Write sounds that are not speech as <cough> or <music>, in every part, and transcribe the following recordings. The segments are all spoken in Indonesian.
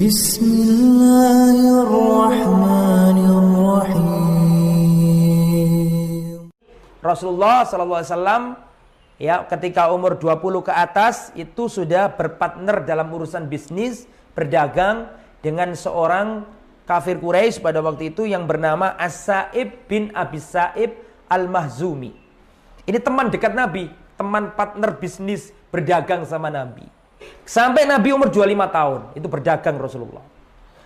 بسم الله الرحمن الرحيم Rasulullah Sallallahu Alaihi Wasallam ya ketika umur 20 ke atas itu sudah berpartner dalam urusan bisnis berdagang dengan seorang kafir Quraisy pada waktu itu yang bernama As-Sa'ib bin Abi Sa'ib Al-Mahzumi. Ini teman dekat Nabi, teman partner bisnis berdagang sama Nabi. Sampai Nabi umur 25 tahun itu berdagang Rasulullah.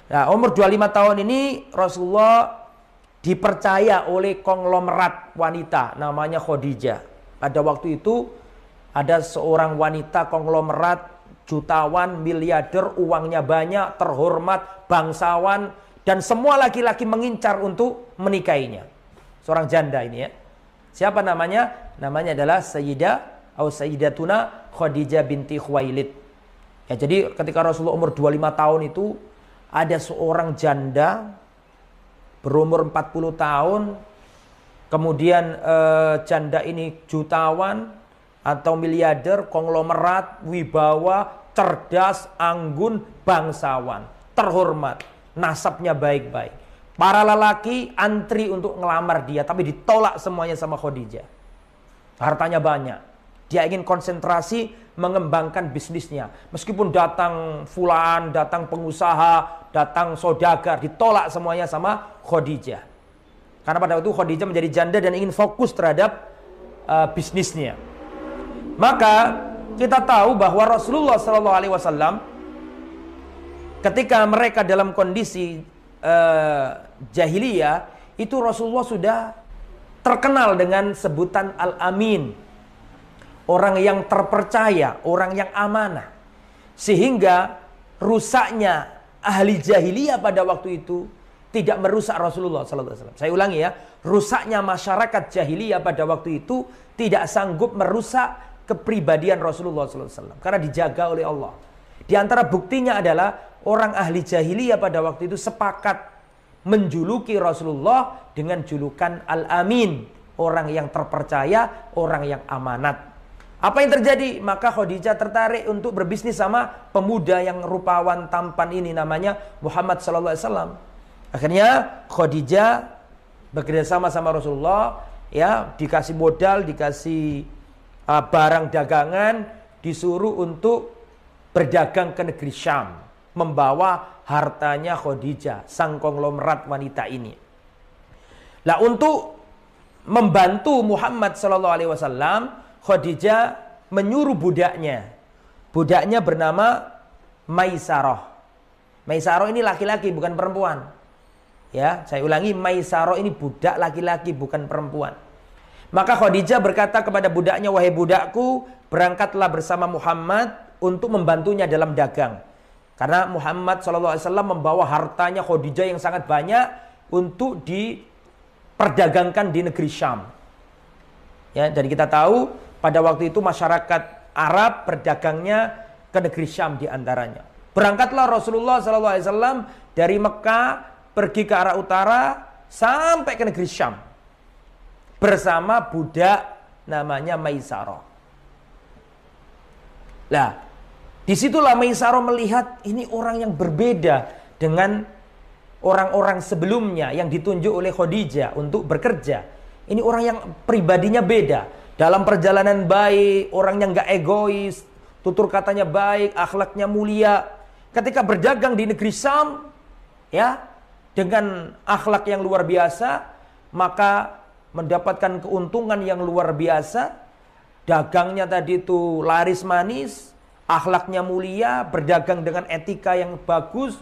Nah, umur 25 tahun ini Rasulullah dipercaya oleh konglomerat wanita namanya Khadijah. Pada waktu itu ada seorang wanita konglomerat jutawan, miliarder, uangnya banyak, terhormat, bangsawan dan semua laki-laki mengincar untuk menikahinya. Seorang janda ini ya. Siapa namanya? Namanya adalah Sayyidah atau Sayyidatuna Khadijah binti Khuwailid. Ya, jadi ketika Rasulullah umur 25 tahun itu ada seorang janda berumur 40 tahun kemudian eh, janda ini jutawan atau miliarder, konglomerat, wibawa, cerdas, anggun, bangsawan, terhormat, nasabnya baik-baik. Para lelaki antri untuk ngelamar dia tapi ditolak semuanya sama Khadijah. Hartanya banyak. Dia ingin konsentrasi mengembangkan bisnisnya. Meskipun datang fulan, datang pengusaha, datang saudagar, ditolak semuanya sama Khadijah. Karena pada waktu Khadijah menjadi janda dan ingin fokus terhadap uh, bisnisnya. Maka kita tahu bahwa Rasulullah Shallallahu Alaihi Wasallam ketika mereka dalam kondisi uh, jahiliyah itu Rasulullah sudah terkenal dengan sebutan Al-Amin orang yang terpercaya, orang yang amanah. Sehingga rusaknya ahli jahiliyah pada waktu itu tidak merusak Rasulullah SAW. Saya ulangi ya, rusaknya masyarakat jahiliyah pada waktu itu tidak sanggup merusak kepribadian Rasulullah SAW karena dijaga oleh Allah. Di antara buktinya adalah orang ahli jahiliyah pada waktu itu sepakat menjuluki Rasulullah dengan julukan Al-Amin, orang yang terpercaya, orang yang amanat. Apa yang terjadi? Maka Khadijah tertarik untuk berbisnis sama pemuda yang rupawan tampan ini namanya Muhammad sallallahu alaihi wasallam. Akhirnya Khadijah bekerja sama sama Rasulullah ya, dikasih modal, dikasih uh, barang dagangan, disuruh untuk berdagang ke negeri Syam, membawa hartanya Khadijah, sang konglomerat wanita ini. Lah untuk membantu Muhammad sallallahu alaihi wasallam Khadijah menyuruh budaknya. Budaknya bernama Maisarah. Maisarah ini laki-laki bukan perempuan. Ya, saya ulangi Maisarah ini budak laki-laki bukan perempuan. Maka Khadijah berkata kepada budaknya, "Wahai budakku, berangkatlah bersama Muhammad untuk membantunya dalam dagang." Karena Muhammad SAW membawa hartanya Khadijah yang sangat banyak untuk diperdagangkan di negeri Syam. Ya, dan kita tahu pada waktu itu masyarakat Arab berdagangnya ke negeri Syam di antaranya. Berangkatlah Rasulullah SAW dari Mekah pergi ke arah utara sampai ke negeri Syam bersama budak namanya Maisarah. Lah, di situlah Maisarah melihat ini orang yang berbeda dengan orang-orang sebelumnya yang ditunjuk oleh Khadijah untuk bekerja. Ini orang yang pribadinya beda dalam perjalanan baik, orang yang gak egois, tutur katanya baik, akhlaknya mulia. Ketika berdagang di negeri Sam, ya, dengan akhlak yang luar biasa, maka mendapatkan keuntungan yang luar biasa. Dagangnya tadi itu laris manis, akhlaknya mulia, berdagang dengan etika yang bagus,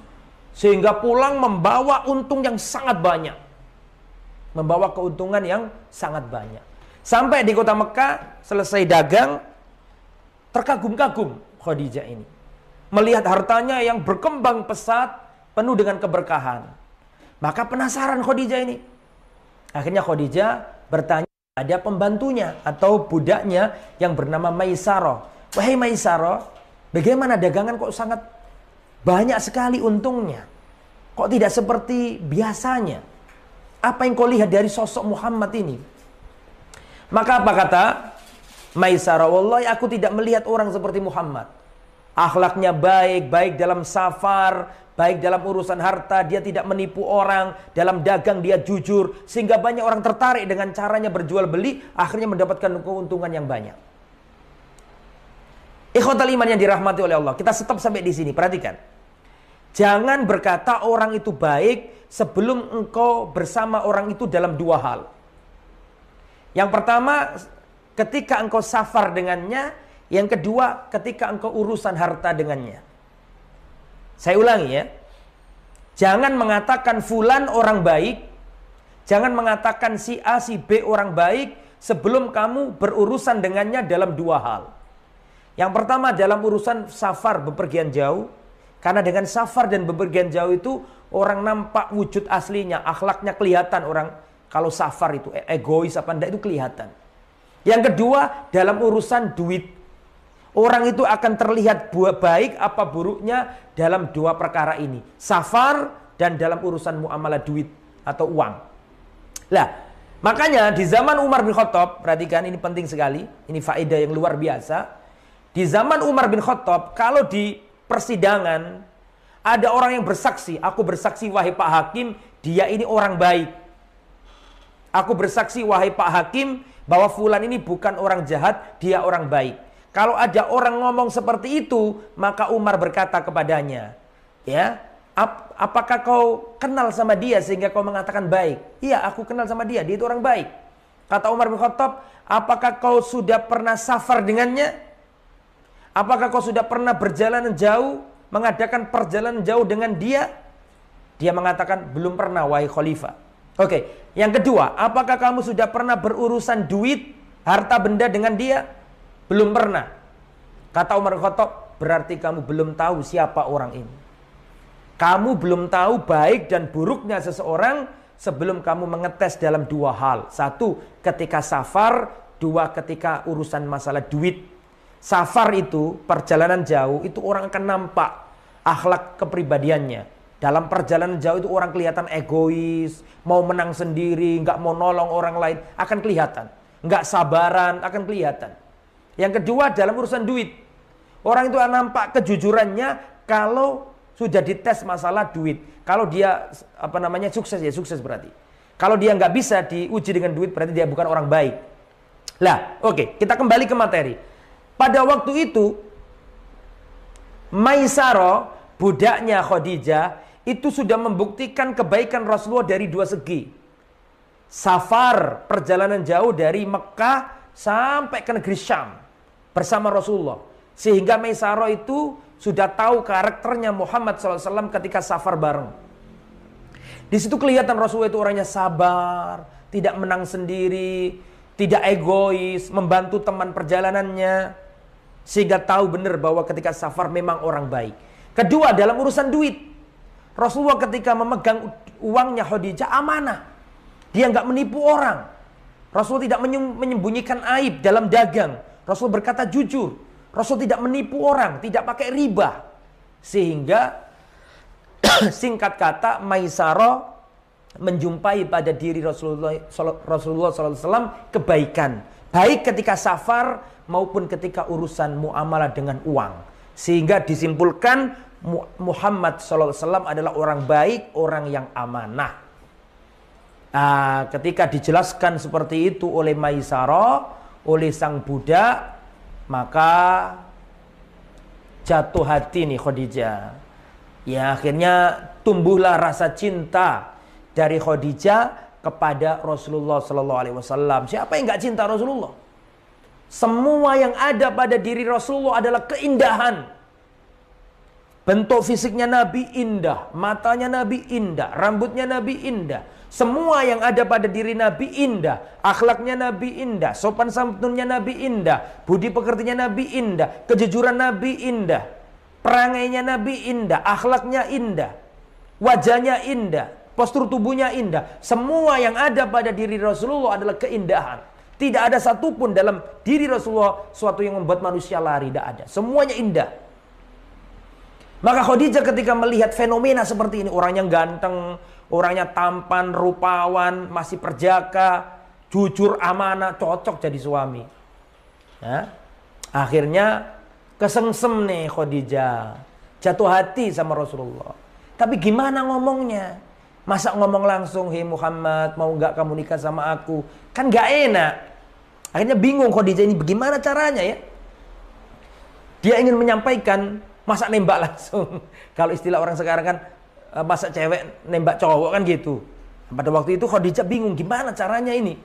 sehingga pulang membawa untung yang sangat banyak. Membawa keuntungan yang sangat banyak. Sampai di kota Mekah, selesai dagang, terkagum-kagum Khadijah ini. Melihat hartanya yang berkembang pesat, penuh dengan keberkahan. Maka penasaran Khadijah ini. Akhirnya Khadijah bertanya ada pembantunya atau budaknya yang bernama Maisaro. Wahai Maisaro, bagaimana dagangan kok sangat banyak sekali untungnya? Kok tidak seperti biasanya? Apa yang kau lihat dari sosok Muhammad ini? Maka apa kata Maisara? Wallahi aku tidak melihat orang seperti Muhammad. akhlaknya baik, baik dalam safar, baik dalam urusan harta, dia tidak menipu orang, dalam dagang dia jujur, sehingga banyak orang tertarik dengan caranya berjual beli, akhirnya mendapatkan keuntungan yang banyak. Ikhwatal iman yang dirahmati oleh Allah. Kita stop sampai di sini, perhatikan. Jangan berkata orang itu baik sebelum engkau bersama orang itu dalam dua hal. Yang pertama, ketika engkau safar dengannya, yang kedua, ketika engkau urusan harta dengannya. Saya ulangi ya. Jangan mengatakan fulan orang baik, jangan mengatakan si A si B orang baik sebelum kamu berurusan dengannya dalam dua hal. Yang pertama dalam urusan safar bepergian jauh, karena dengan safar dan bepergian jauh itu orang nampak wujud aslinya, akhlaknya kelihatan orang kalau safar itu e- egois apa enggak itu kelihatan. Yang kedua dalam urusan duit. Orang itu akan terlihat buah baik apa buruknya dalam dua perkara ini. Safar dan dalam urusan muamalah duit atau uang. Lah, makanya di zaman Umar bin Khattab, perhatikan ini penting sekali, ini faedah yang luar biasa. Di zaman Umar bin Khattab, kalau di persidangan ada orang yang bersaksi, aku bersaksi wahai Pak Hakim, dia ini orang baik. Aku bersaksi wahai Pak Hakim bahwa fulan ini bukan orang jahat, dia orang baik. Kalau ada orang ngomong seperti itu, maka Umar berkata kepadanya, ya, ap apakah kau kenal sama dia sehingga kau mengatakan baik? Iya, aku kenal sama dia, dia itu orang baik. Kata Umar bin Khattab, apakah kau sudah pernah safar dengannya? Apakah kau sudah pernah berjalan jauh, mengadakan perjalanan jauh dengan dia? Dia mengatakan, belum pernah wahai khalifah. Oke, yang kedua, apakah kamu sudah pernah berurusan duit, harta benda dengan dia? Belum pernah. Kata Umar Khattab, berarti kamu belum tahu siapa orang ini. Kamu belum tahu baik dan buruknya seseorang sebelum kamu mengetes dalam dua hal. Satu, ketika safar. Dua, ketika urusan masalah duit. Safar itu, perjalanan jauh, itu orang akan nampak akhlak kepribadiannya. Dalam perjalanan jauh itu orang kelihatan egois, mau menang sendiri, nggak mau nolong orang lain, akan kelihatan. Nggak sabaran, akan kelihatan. Yang kedua dalam urusan duit. Orang itu nampak kejujurannya kalau sudah dites masalah duit. Kalau dia apa namanya sukses ya sukses berarti. Kalau dia nggak bisa diuji dengan duit berarti dia bukan orang baik. Lah, oke, okay, kita kembali ke materi. Pada waktu itu Maisaro, budaknya Khadijah, itu sudah membuktikan kebaikan Rasulullah dari dua segi. Safar, perjalanan jauh dari Mekah sampai ke negeri Syam bersama Rasulullah. Sehingga Maisaro itu sudah tahu karakternya Muhammad SAW ketika safar bareng. Di situ kelihatan Rasulullah itu orangnya sabar, tidak menang sendiri, tidak egois, membantu teman perjalanannya, sehingga tahu benar bahwa ketika safar memang orang baik. Kedua, dalam urusan duit. Rasulullah ketika memegang uangnya Khadijah amanah. Dia nggak menipu orang. Rasul tidak menyembunyikan aib dalam dagang. Rasul berkata jujur. Rasul tidak menipu orang, tidak pakai riba. Sehingga <coughs> singkat kata Maisaro menjumpai pada diri Rasulullah Rasulullah SAW kebaikan. Baik ketika safar maupun ketika urusan muamalah dengan uang. Sehingga disimpulkan Muhammad SAW adalah orang baik, orang yang amanah. Nah, ketika dijelaskan seperti itu oleh Maisaro, oleh sang budak, maka jatuh hati nih Khadijah. Ya akhirnya tumbuhlah rasa cinta dari Khadijah kepada Rasulullah Sallallahu Alaihi Wasallam. Siapa yang nggak cinta Rasulullah? Semua yang ada pada diri Rasulullah adalah keindahan. Bentuk fisiknya Nabi indah, matanya Nabi indah, rambutnya Nabi indah. Semua yang ada pada diri Nabi indah, akhlaknya Nabi indah, sopan santunnya Nabi indah, budi pekertinya Nabi indah, kejujuran Nabi indah, perangainya Nabi indah, akhlaknya indah, wajahnya indah, postur tubuhnya indah. Semua yang ada pada diri Rasulullah adalah keindahan. Tidak ada satupun dalam diri Rasulullah suatu yang membuat manusia lari. Tidak ada. Semuanya indah. Maka Khadijah ketika melihat fenomena seperti ini. Orangnya ganteng, orangnya tampan, rupawan, masih perjaka, jujur, amanah, cocok jadi suami. Ya. Akhirnya Kesengsem nih Khadijah. Jatuh hati sama Rasulullah. Tapi gimana ngomongnya? Masa ngomong langsung, hei Muhammad, mau nggak kamu nikah sama aku? Kan nggak enak. Akhirnya bingung Khadijah ini bagaimana caranya ya? Dia ingin menyampaikan, masa nembak langsung. <laughs> Kalau istilah orang sekarang kan, eh, masa cewek nembak cowok kan gitu. Pada waktu itu Khadijah bingung gimana caranya ini.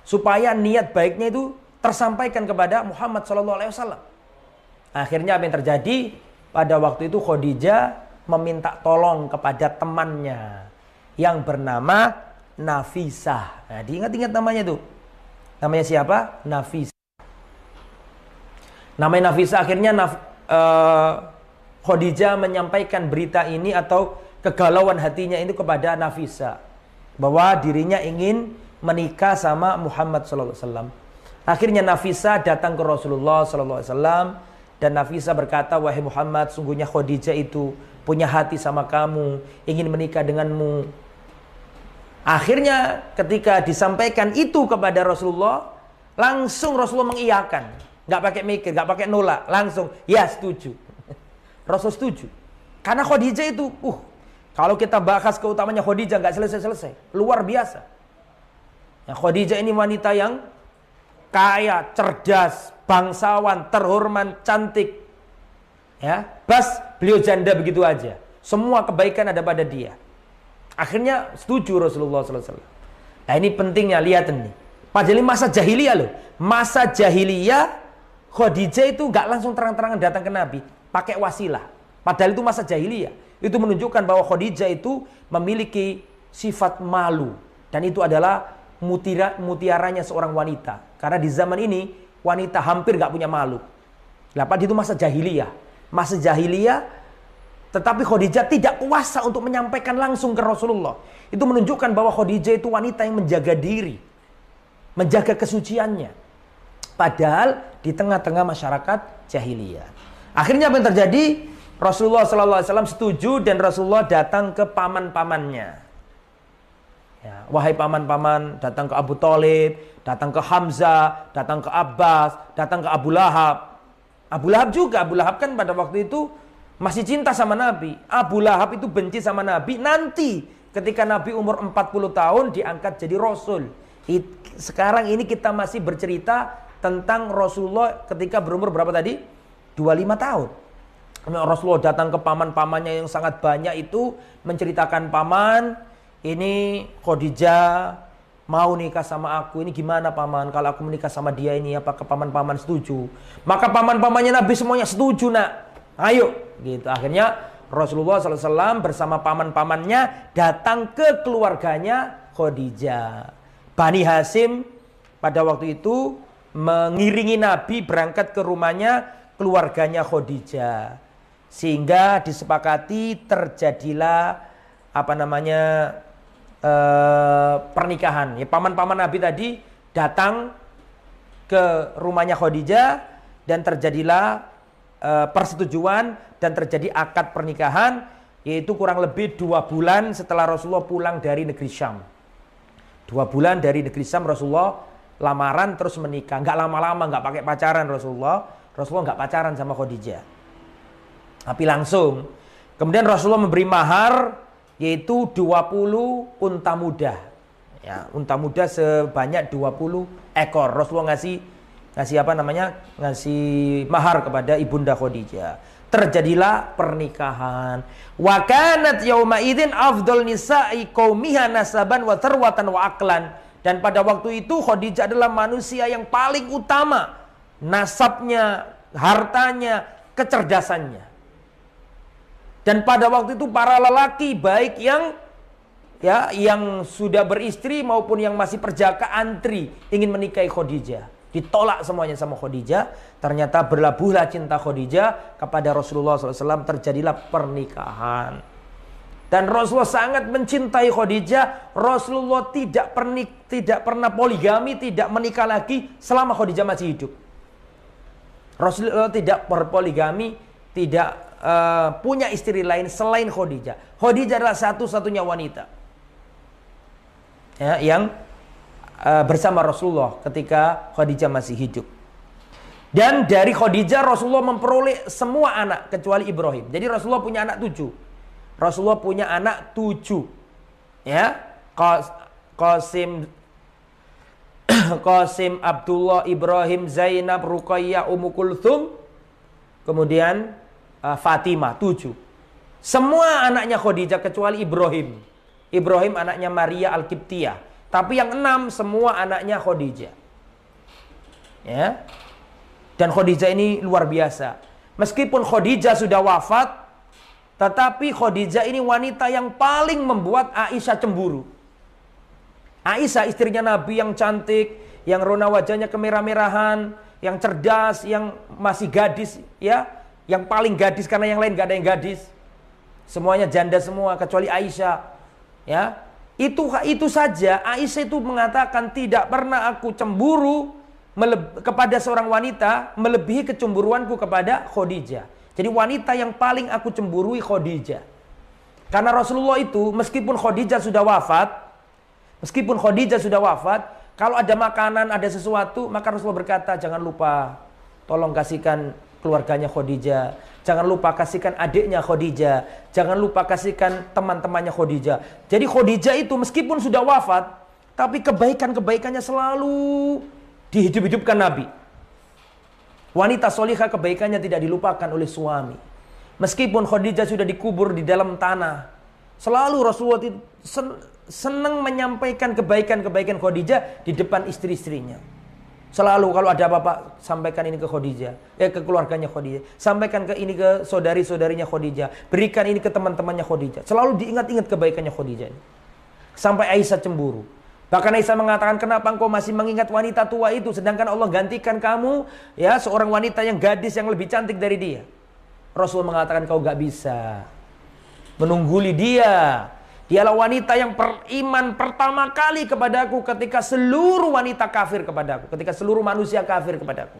Supaya niat baiknya itu tersampaikan kepada Muhammad SAW. Akhirnya apa yang terjadi? Pada waktu itu Khadijah meminta tolong kepada temannya yang bernama Nafisah. Nah, diingat-ingat namanya tuh. Namanya siapa? Nafisah. Namanya Nafisah akhirnya Naf, uh, Khadijah menyampaikan berita ini atau kegalauan hatinya itu kepada Nafisah bahwa dirinya ingin menikah sama Muhammad wasallam. Akhirnya Nafisa datang ke Rasulullah wasallam dan Nafisa berkata, "Wahai Muhammad, sungguhnya Khadijah itu punya hati sama kamu, ingin menikah denganmu." Akhirnya ketika disampaikan itu kepada Rasulullah, langsung Rasulullah mengiyakan. Gak pakai mikir, gak pakai nolak, langsung ya setuju. <laughs> Rasul setuju. Karena Khadijah itu, uh, kalau kita bahas keutamanya Khadijah gak selesai-selesai, luar biasa. Ya, Khadijah ini wanita yang kaya, cerdas, bangsawan, terhormat, cantik. Ya, bas beliau janda begitu aja. Semua kebaikan ada pada dia. Akhirnya setuju Rasulullah SAW. Nah ini pentingnya lihat ini. Padahal masa jahiliyah loh. Masa jahiliyah Khadijah itu gak langsung terang-terangan datang ke Nabi. Pakai wasilah. Padahal itu masa jahiliyah. Itu menunjukkan bahwa Khadijah itu memiliki sifat malu. Dan itu adalah mutira, mutiaranya seorang wanita. Karena di zaman ini wanita hampir gak punya malu. Lapan itu masa jahiliyah. Masa jahiliyah tetapi Khadijah tidak kuasa untuk menyampaikan langsung ke Rasulullah. Itu menunjukkan bahwa Khadijah itu wanita yang menjaga diri. Menjaga kesuciannya. Padahal di tengah-tengah masyarakat jahiliyah. Akhirnya apa yang terjadi? Rasulullah SAW setuju dan Rasulullah datang ke paman-pamannya. Ya, wahai paman-paman, datang ke Abu Talib, datang ke Hamzah, datang ke Abbas, datang ke Abu Lahab. Abu Lahab juga, Abu Lahab kan pada waktu itu masih cinta sama Nabi. Abu Lahab itu benci sama Nabi. Nanti ketika Nabi umur 40 tahun diangkat jadi Rasul. Sekarang ini kita masih bercerita tentang Rasulullah ketika berumur berapa tadi? 25 tahun. Rasulullah datang ke paman-pamannya yang sangat banyak itu menceritakan paman ini Khadijah mau nikah sama aku. Ini gimana paman? Kalau aku menikah sama dia ini apakah paman-paman setuju? Maka paman-pamannya Nabi semuanya setuju nak. Ayo, gitu. Akhirnya Rasulullah SAW bersama paman-pamannya datang ke keluarganya Khadijah. Bani Hasim pada waktu itu mengiringi Nabi berangkat ke rumahnya keluarganya Khadijah. Sehingga disepakati terjadilah apa namanya Eh, pernikahan. Ya paman-paman Nabi tadi datang ke rumahnya Khadijah dan terjadilah uh, persetujuan dan terjadi akad pernikahan yaitu kurang lebih dua bulan setelah Rasulullah pulang dari negeri Syam. Dua bulan dari negeri Syam Rasulullah lamaran terus menikah. Nggak lama-lama, nggak pakai pacaran Rasulullah. Rasulullah nggak pacaran sama Khadijah. Tapi langsung. Kemudian Rasulullah memberi mahar yaitu 20 unta muda. Ya, unta muda sebanyak 20 ekor. Rasulullah ngasih ngasih apa namanya? ngasih mahar kepada Ibunda Khadijah. Terjadilah pernikahan. Wa kanat yauma idzin afdal nisa'i qaumiha nasaban wa tarwatan wa aklan. Dan pada waktu itu Khadijah adalah manusia yang paling utama nasabnya, hartanya, kecerdasannya. Dan pada waktu itu para lelaki baik yang ya yang sudah beristri maupun yang masih perjaka antri ingin menikahi Khadijah. Ditolak semuanya sama Khadijah. Ternyata berlabuhlah cinta Khadijah kepada Rasulullah SAW. Terjadilah pernikahan. Dan Rasulullah sangat mencintai Khadijah. Rasulullah tidak pernik, tidak pernah poligami, tidak menikah lagi selama Khadijah masih hidup. Rasulullah tidak berpoligami, tidak uh, punya istri lain selain Khadijah. Khadijah adalah satu-satunya wanita ya, yang uh, bersama Rasulullah ketika Khadijah masih hidup. Dan dari Khadijah Rasulullah memperoleh semua anak kecuali Ibrahim. Jadi Rasulullah punya anak tujuh. Rasulullah punya anak tujuh. Ya, Qasim <clears throat> Qasim, Abdullah, Ibrahim, Zainab, Ruqayyah, Ummu Kulthum, kemudian uh, Fatimah, tujuh. Semua anaknya Khadijah kecuali Ibrahim. Ibrahim anaknya Maria Al-Qibtiyah. Tapi yang enam semua anaknya Khadijah. Ya. Dan Khadijah ini luar biasa. Meskipun Khadijah sudah wafat, tetapi Khadijah ini wanita yang paling membuat Aisyah cemburu. Aisyah istrinya Nabi yang cantik, yang rona wajahnya kemerah-merahan, yang cerdas, yang masih gadis, ya, yang paling gadis karena yang lain gak ada yang gadis. Semuanya janda semua kecuali Aisyah. Ya. Itu itu saja Aisyah itu mengatakan tidak pernah aku cemburu kepada seorang wanita melebihi kecemburuanku kepada Khadijah. Jadi wanita yang paling aku cemburui Khadijah. Karena Rasulullah itu meskipun Khadijah sudah wafat, Meskipun Khadijah sudah wafat, kalau ada makanan, ada sesuatu, maka Rasulullah berkata, jangan lupa tolong kasihkan keluarganya Khadijah. Jangan lupa kasihkan adiknya Khadijah. Jangan lupa kasihkan teman-temannya Khadijah. Jadi Khadijah itu meskipun sudah wafat, tapi kebaikan-kebaikannya selalu dihidup-hidupkan Nabi. Wanita solihah kebaikannya tidak dilupakan oleh suami. Meskipun Khadijah sudah dikubur di dalam tanah, selalu Rasulullah senang menyampaikan kebaikan-kebaikan Khadijah di depan istri-istrinya. Selalu kalau ada apa-apa sampaikan ini ke Khadijah, eh ke keluarganya Khadijah, sampaikan ke ini ke saudari-saudarinya Khadijah, berikan ini ke teman-temannya Khadijah. Selalu diingat-ingat kebaikannya Khadijah. Sampai Aisyah cemburu. Bahkan Aisyah mengatakan, "Kenapa engkau masih mengingat wanita tua itu sedangkan Allah gantikan kamu ya seorang wanita yang gadis yang lebih cantik dari dia?" Rasul mengatakan, "Kau gak bisa menungguli dia Dialah wanita yang beriman pertama kali kepadaku ketika seluruh wanita kafir kepadaku. Ketika seluruh manusia kafir kepadaku.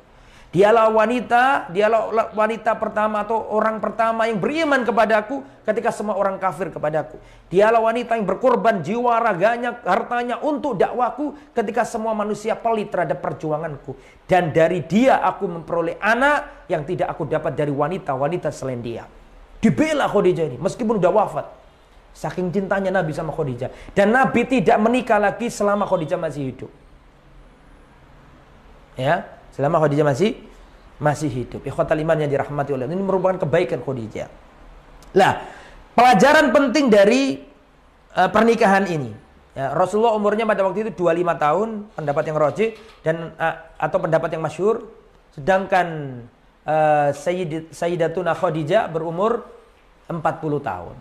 Dialah wanita, dialah wanita pertama atau orang pertama yang beriman kepadaku ketika semua orang kafir kepadaku. Dialah wanita yang berkorban jiwa raganya, hartanya untuk dakwaku ketika semua manusia pelit terhadap perjuanganku. Dan dari dia aku memperoleh anak yang tidak aku dapat dari wanita-wanita selain dia. Dibela Khadijah ini meskipun sudah wafat. Saking cintanya Nabi sama Khadijah. Dan Nabi tidak menikah lagi selama Khadijah masih hidup. Ya, selama Khadijah masih masih hidup. Ikhwatal iman yang dirahmati oleh ini merupakan kebaikan Khadijah. Lah, pelajaran penting dari uh, pernikahan ini. Ya, Rasulullah umurnya pada waktu itu 25 tahun, pendapat yang roji dan uh, atau pendapat yang masyur. Sedangkan uh, Sayyid, Sayyidatuna Khadijah berumur 40 tahun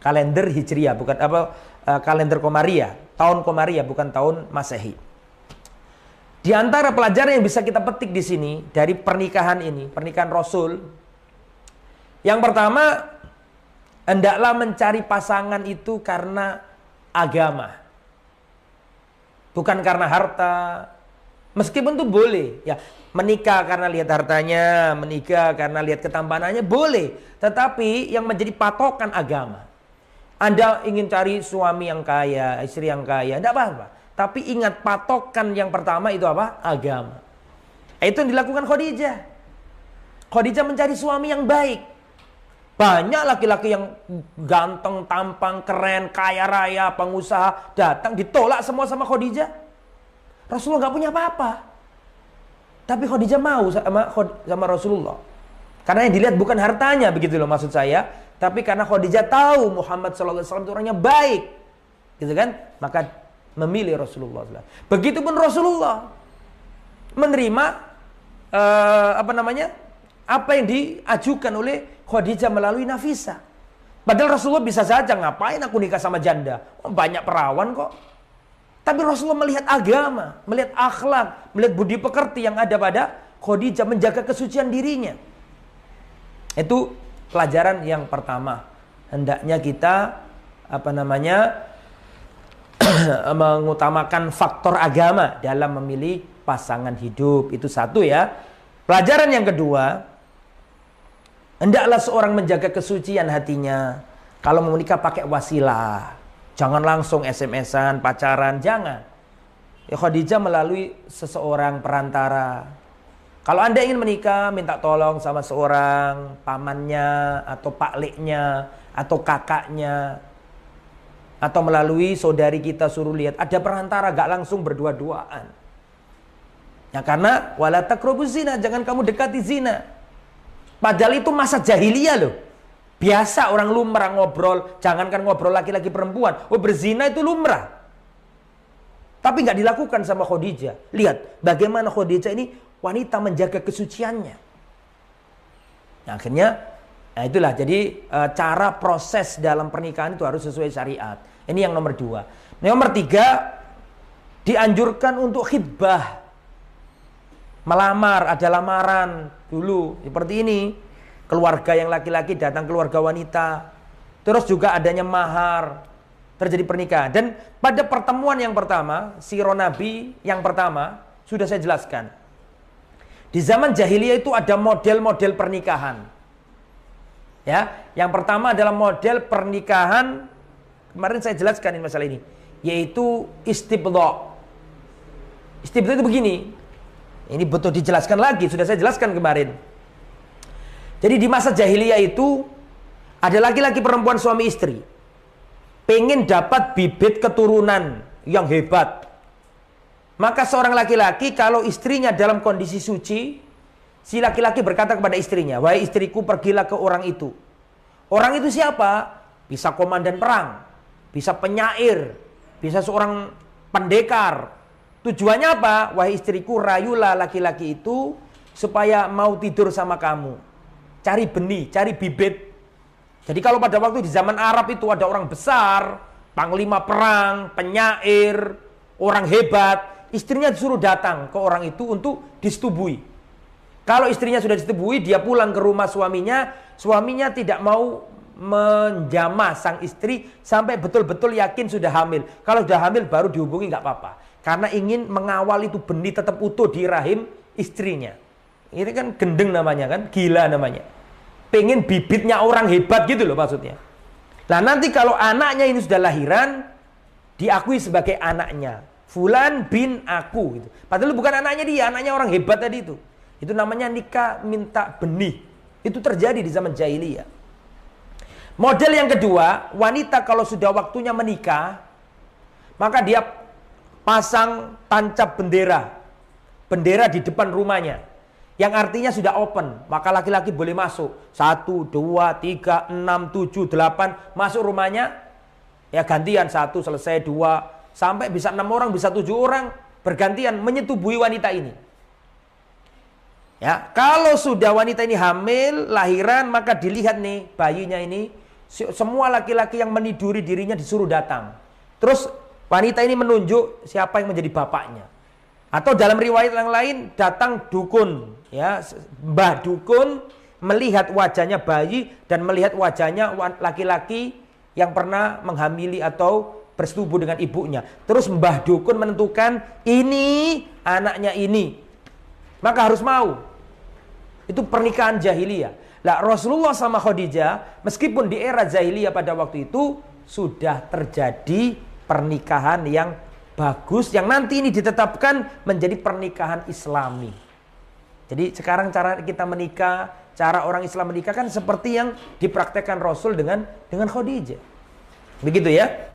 kalender Hijriah bukan apa uh, kalender Komariah, tahun Komariah bukan tahun Masehi. Di antara pelajaran yang bisa kita petik di sini dari pernikahan ini, pernikahan Rasul, yang pertama hendaklah mencari pasangan itu karena agama. Bukan karena harta. Meskipun itu boleh, ya menikah karena lihat hartanya, menikah karena lihat ketampanannya boleh, tetapi yang menjadi patokan agama. Anda ingin cari suami yang kaya, istri yang kaya, tidak apa-apa. Tapi ingat patokan yang pertama itu apa? Agama. Itu yang dilakukan Khadijah. Khadijah mencari suami yang baik. Banyak laki-laki yang ganteng, tampang, keren, kaya raya, pengusaha datang ditolak semua sama Khadijah. Rasulullah nggak punya apa-apa. Tapi Khadijah mau sama, sama Rasulullah. Karena yang dilihat bukan hartanya begitu loh maksud saya, tapi karena Khadijah tahu Muhammad SAW itu orangnya baik. Gitu kan? Maka memilih Rasulullah. Begitupun Rasulullah menerima uh, apa namanya? Apa yang diajukan oleh Khadijah melalui Nafisa. Padahal Rasulullah bisa saja ngapain aku nikah sama janda? Oh, banyak perawan kok. Tapi Rasulullah melihat agama, melihat akhlak, melihat budi pekerti yang ada pada Khadijah menjaga kesucian dirinya. Itu pelajaran yang pertama. Hendaknya kita apa namanya <coughs> mengutamakan faktor agama dalam memilih pasangan hidup. Itu satu ya. Pelajaran yang kedua, hendaklah seorang menjaga kesucian hatinya. Kalau mau menikah pakai wasilah. Jangan langsung SMS-an, pacaran, jangan. Ya Khadijah melalui seseorang perantara. Kalau Anda ingin menikah, minta tolong sama seorang pamannya atau pakliknya atau kakaknya atau melalui saudari kita suruh lihat ada perantara gak langsung berdua-duaan. Ya karena wala takrobu zina, jangan kamu dekati zina. Padahal itu masa jahiliyah loh. Biasa orang lumrah ngobrol, jangankan ngobrol laki-laki perempuan. Oh berzina itu lumrah. Tapi nggak dilakukan sama Khadijah. Lihat bagaimana Khadijah ini wanita menjaga kesuciannya. Nah, akhirnya nah itulah jadi e, cara proses dalam pernikahan itu harus sesuai syariat. Ini yang nomor dua. Nomor tiga dianjurkan untuk khidbah. Melamar, ada lamaran dulu seperti ini. Keluarga yang laki-laki datang keluarga wanita. Terus juga adanya mahar, terjadi pernikahan. Dan pada pertemuan yang pertama, siro Nabi yang pertama, sudah saya jelaskan. Di zaman jahiliyah itu ada model-model pernikahan. Ya, yang pertama adalah model pernikahan kemarin saya jelaskan ini masalah ini, yaitu istibdha. Istibdha itu begini. Ini betul dijelaskan lagi, sudah saya jelaskan kemarin. Jadi di masa jahiliyah itu ada laki-laki perempuan suami istri. Pengen dapat bibit keturunan yang hebat. Maka seorang laki-laki kalau istrinya dalam kondisi suci, si laki-laki berkata kepada istrinya, "Wahai istriku, pergilah ke orang itu." Orang itu siapa? Bisa komandan perang, bisa penyair, bisa seorang pendekar. Tujuannya apa? Wahai istriku, rayulah laki-laki itu supaya mau tidur sama kamu. Cari benih, cari bibit. Jadi kalau pada waktu di zaman Arab itu ada orang besar, panglima perang, penyair, orang hebat, istrinya disuruh datang ke orang itu untuk disetubui. Kalau istrinya sudah disetubui, dia pulang ke rumah suaminya, suaminya tidak mau menjamah sang istri sampai betul-betul yakin sudah hamil. Kalau sudah hamil baru dihubungi nggak apa-apa. Karena ingin mengawal itu benih tetap utuh di rahim istrinya. Ini kan gendeng namanya kan, gila namanya. Pengen bibitnya orang hebat gitu loh maksudnya. Nah nanti kalau anaknya ini sudah lahiran, diakui sebagai anaknya. Fulan bin aku gitu. Padahal bukan anaknya dia, anaknya orang hebat tadi itu. Itu namanya nikah minta benih. Itu terjadi di zaman jahiliyah. Model yang kedua, wanita kalau sudah waktunya menikah, maka dia pasang tancap bendera. Bendera di depan rumahnya. Yang artinya sudah open. Maka laki-laki boleh masuk. Satu, dua, tiga, enam, tujuh, delapan. Masuk rumahnya. Ya gantian. Satu selesai, dua, Sampai bisa enam orang, bisa tujuh orang bergantian menyetubui wanita ini. Ya, kalau sudah wanita ini hamil, lahiran, maka dilihat nih bayinya ini semua laki-laki yang meniduri dirinya disuruh datang. Terus wanita ini menunjuk siapa yang menjadi bapaknya. Atau dalam riwayat yang lain datang dukun, ya, mbah dukun melihat wajahnya bayi dan melihat wajahnya laki-laki yang pernah menghamili atau bersetubuh dengan ibunya. Terus Mbah Dukun menentukan ini anaknya ini. Maka harus mau. Itu pernikahan jahiliyah. Lah Rasulullah sama Khadijah meskipun di era jahiliyah pada waktu itu sudah terjadi pernikahan yang bagus yang nanti ini ditetapkan menjadi pernikahan Islami. Jadi sekarang cara kita menikah, cara orang Islam menikah kan seperti yang dipraktekkan Rasul dengan dengan Khadijah. Begitu ya.